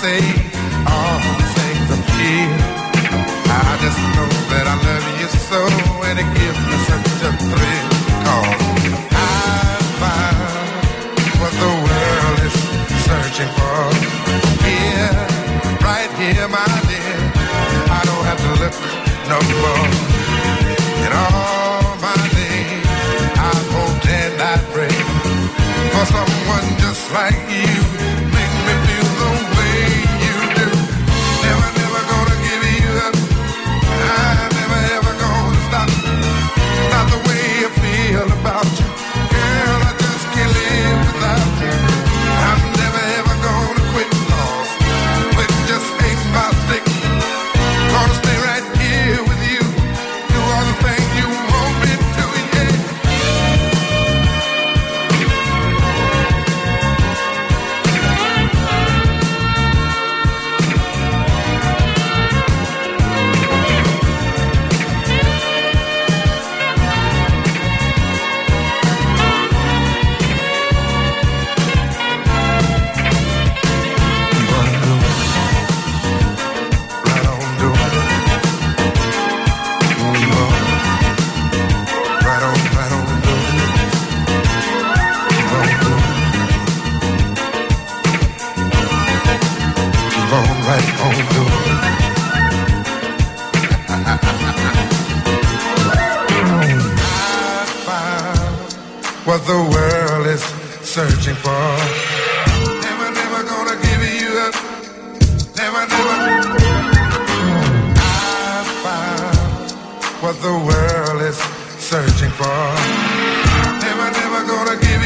say all the things I feel. I just know that I love you so, and it gives me such a thrill. Cause I find what the world is searching for. Here, right here, my dear, I don't have to look no more. what the world is searching for. Never, never gonna give you up. Never, never. I found what the world is searching for. Never, never gonna give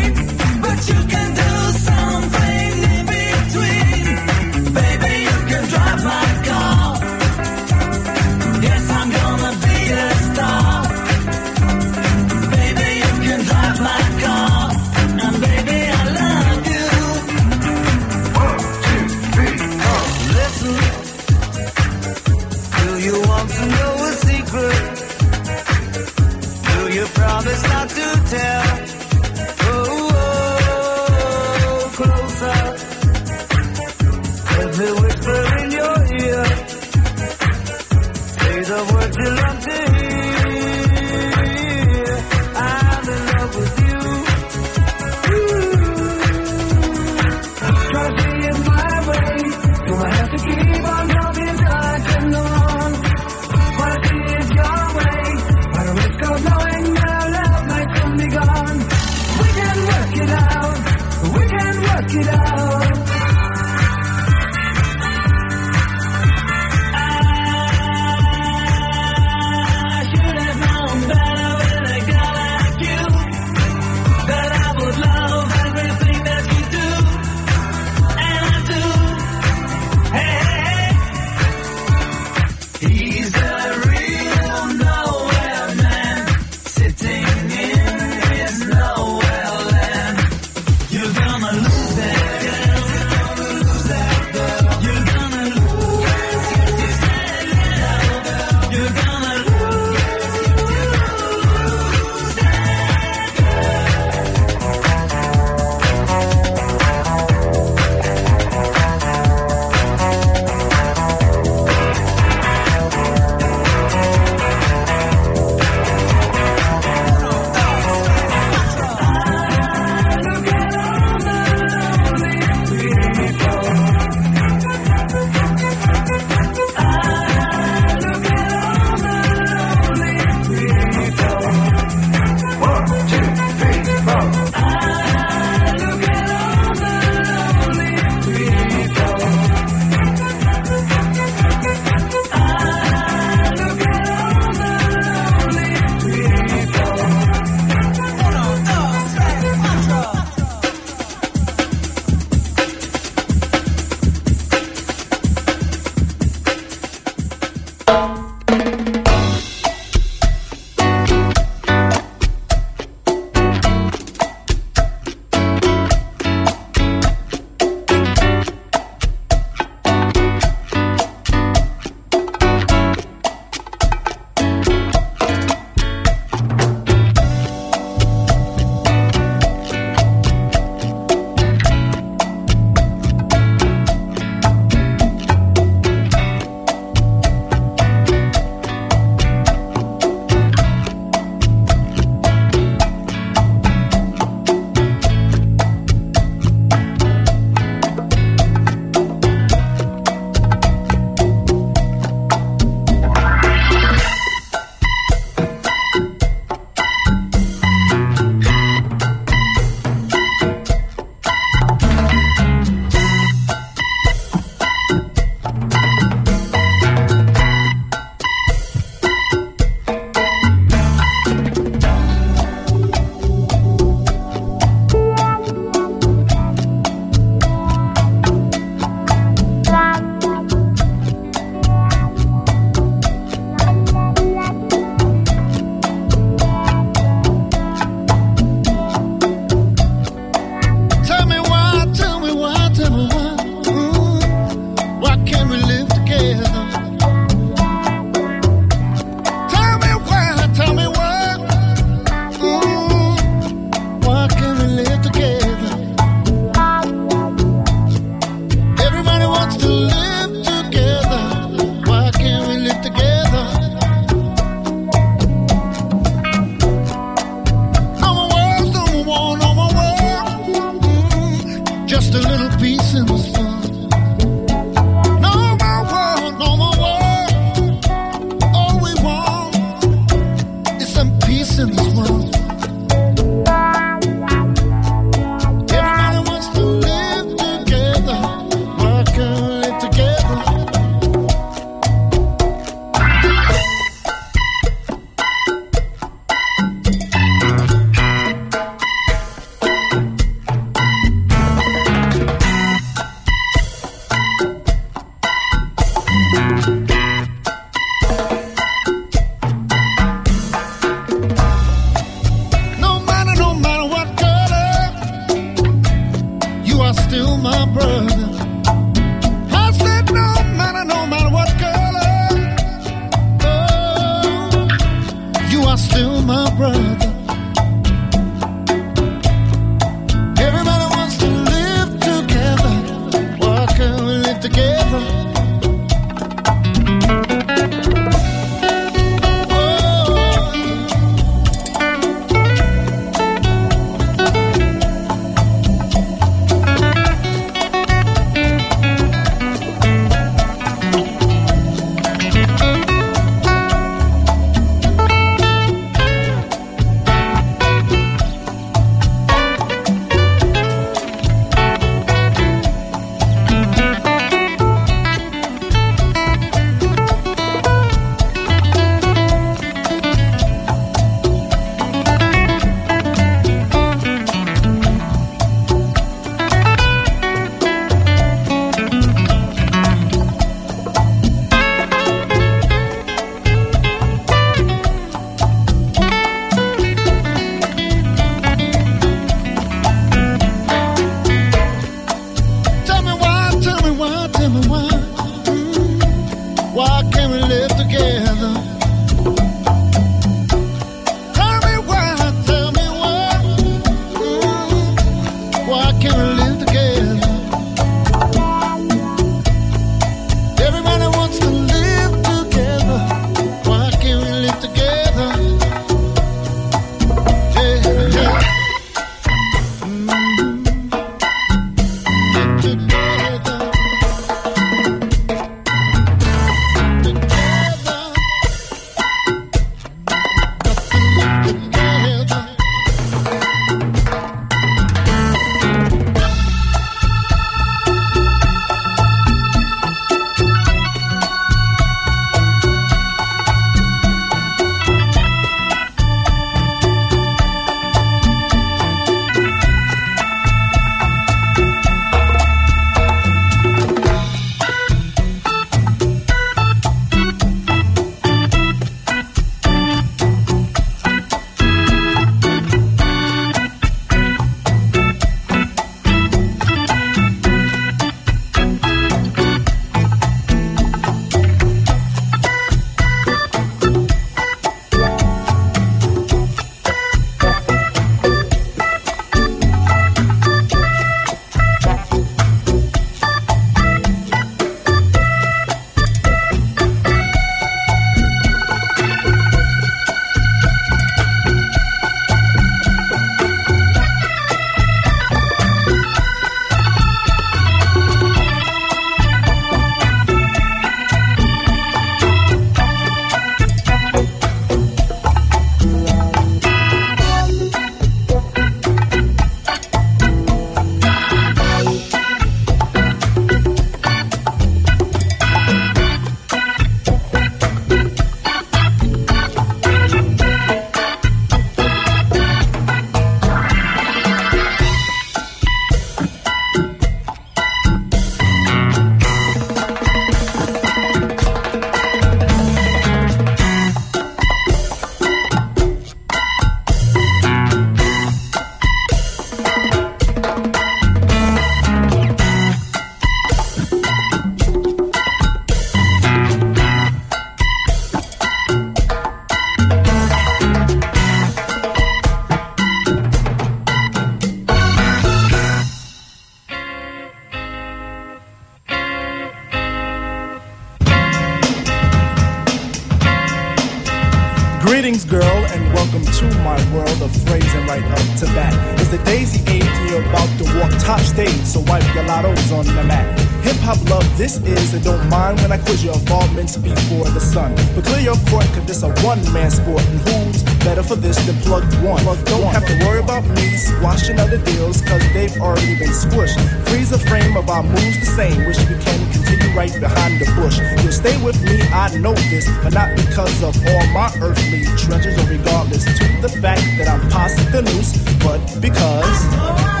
mind when I quiz your involvements before the sun. But clear your court, cause this a one man sport, and who's better for this than plug one? Plug don't one. have to worry about me squashing other deals, cause they've already been squished. Freeze the frame of our moves the same, wish we can continue right behind the bush. You'll stay with me, I know this, but not because of all my earthly treasures, or regardless to the fact that I'm past the noose, but because.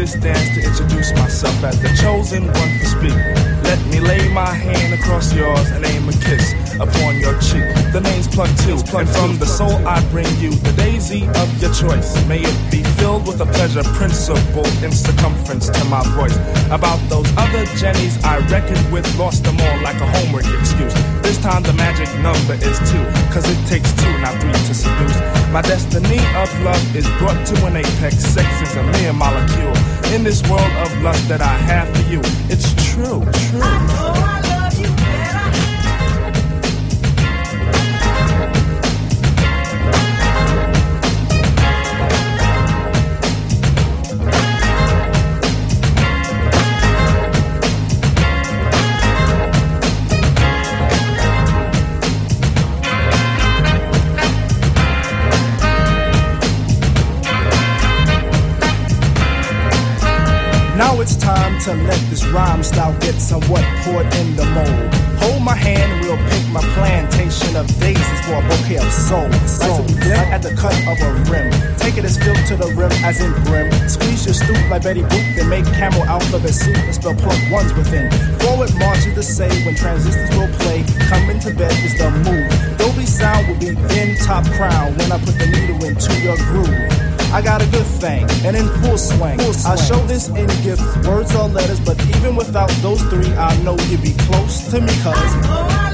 This dance to introduce myself as the chosen one to speak. Let me lay my hand across yours and aim a kiss upon your cheek. The name's Plug Two, and from the soul I bring you the daisy of your choice. May it be filled with a pleasure principle in circumference to my voice. About those other Jennies I reckoned with, lost them all like a homework excuse. This time the magic number is two, cause it takes two, not three to seduce. My destiny of love is brought to an apex. Sex is a mere molecule. In this world of lust that I have for you, it's true, true. to Betty Boop, then make camel alphabet soup and spell plug ones within. Forward march is the say when transistors will play. Coming to bed is the move. Dolby sound will be in top crown when I put the needle into your groove. I got a good thing, and in full swing. Full swing. I show this in gifts, words or letters, but even without those three, I know you'd be close to me, cuz.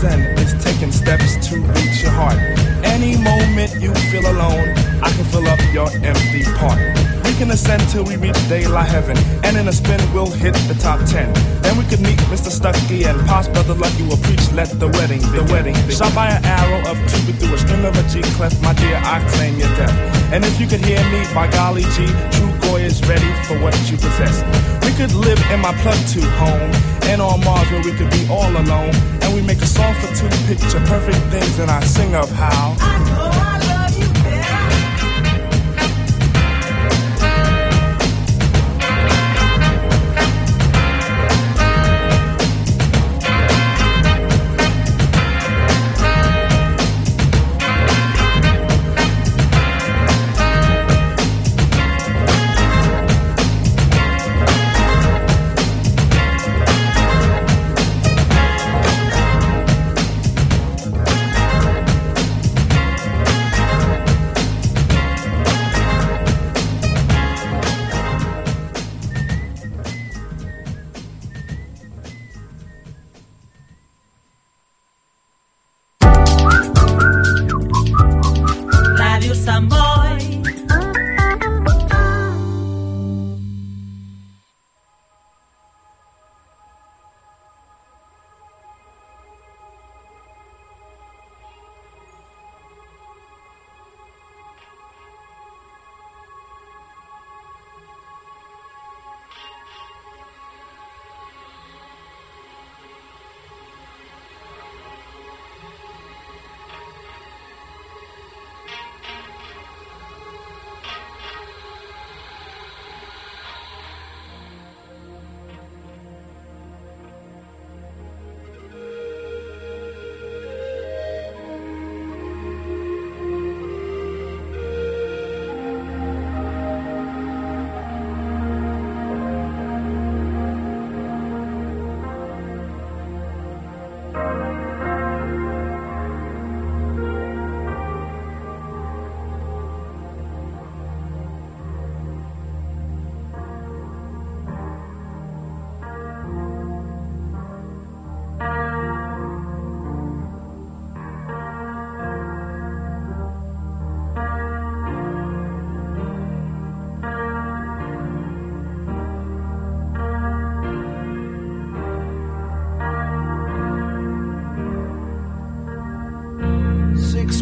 That is taking steps to reach your heart. Any moment you feel alone, I can fill up your empty part. We can ascend till we reach daylight heaven, and in a spin we'll hit the top ten. Then we could meet Mr. Stucky and Pops Brother Lucky will preach. Let the wedding, the wedding, shot by an arrow of Cupid through a string of a G clef. My dear, I claim your death. And if you could hear me, by golly G, true boy is ready for what you possess. We could live in my plug two home and on Mars where we could be all alone. We make a song for two picture perfect things, and I sing of how.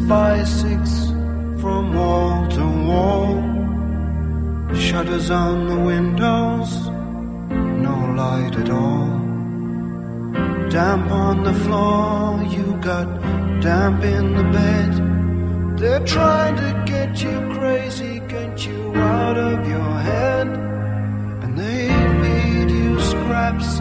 by six from wall to wall. Shutters on the windows, no light at all. Damp on the floor, you got damp in the bed. They're trying to get you crazy, get you out of your head. And they feed you scraps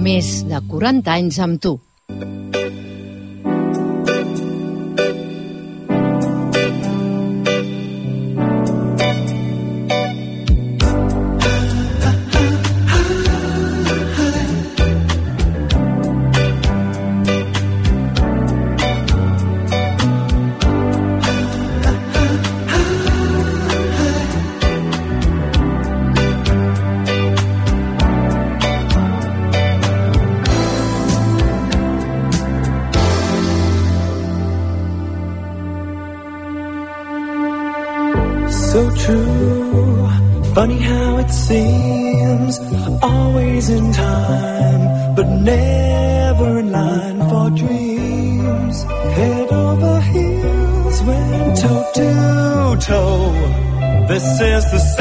més de 40 anys amb tu. the same.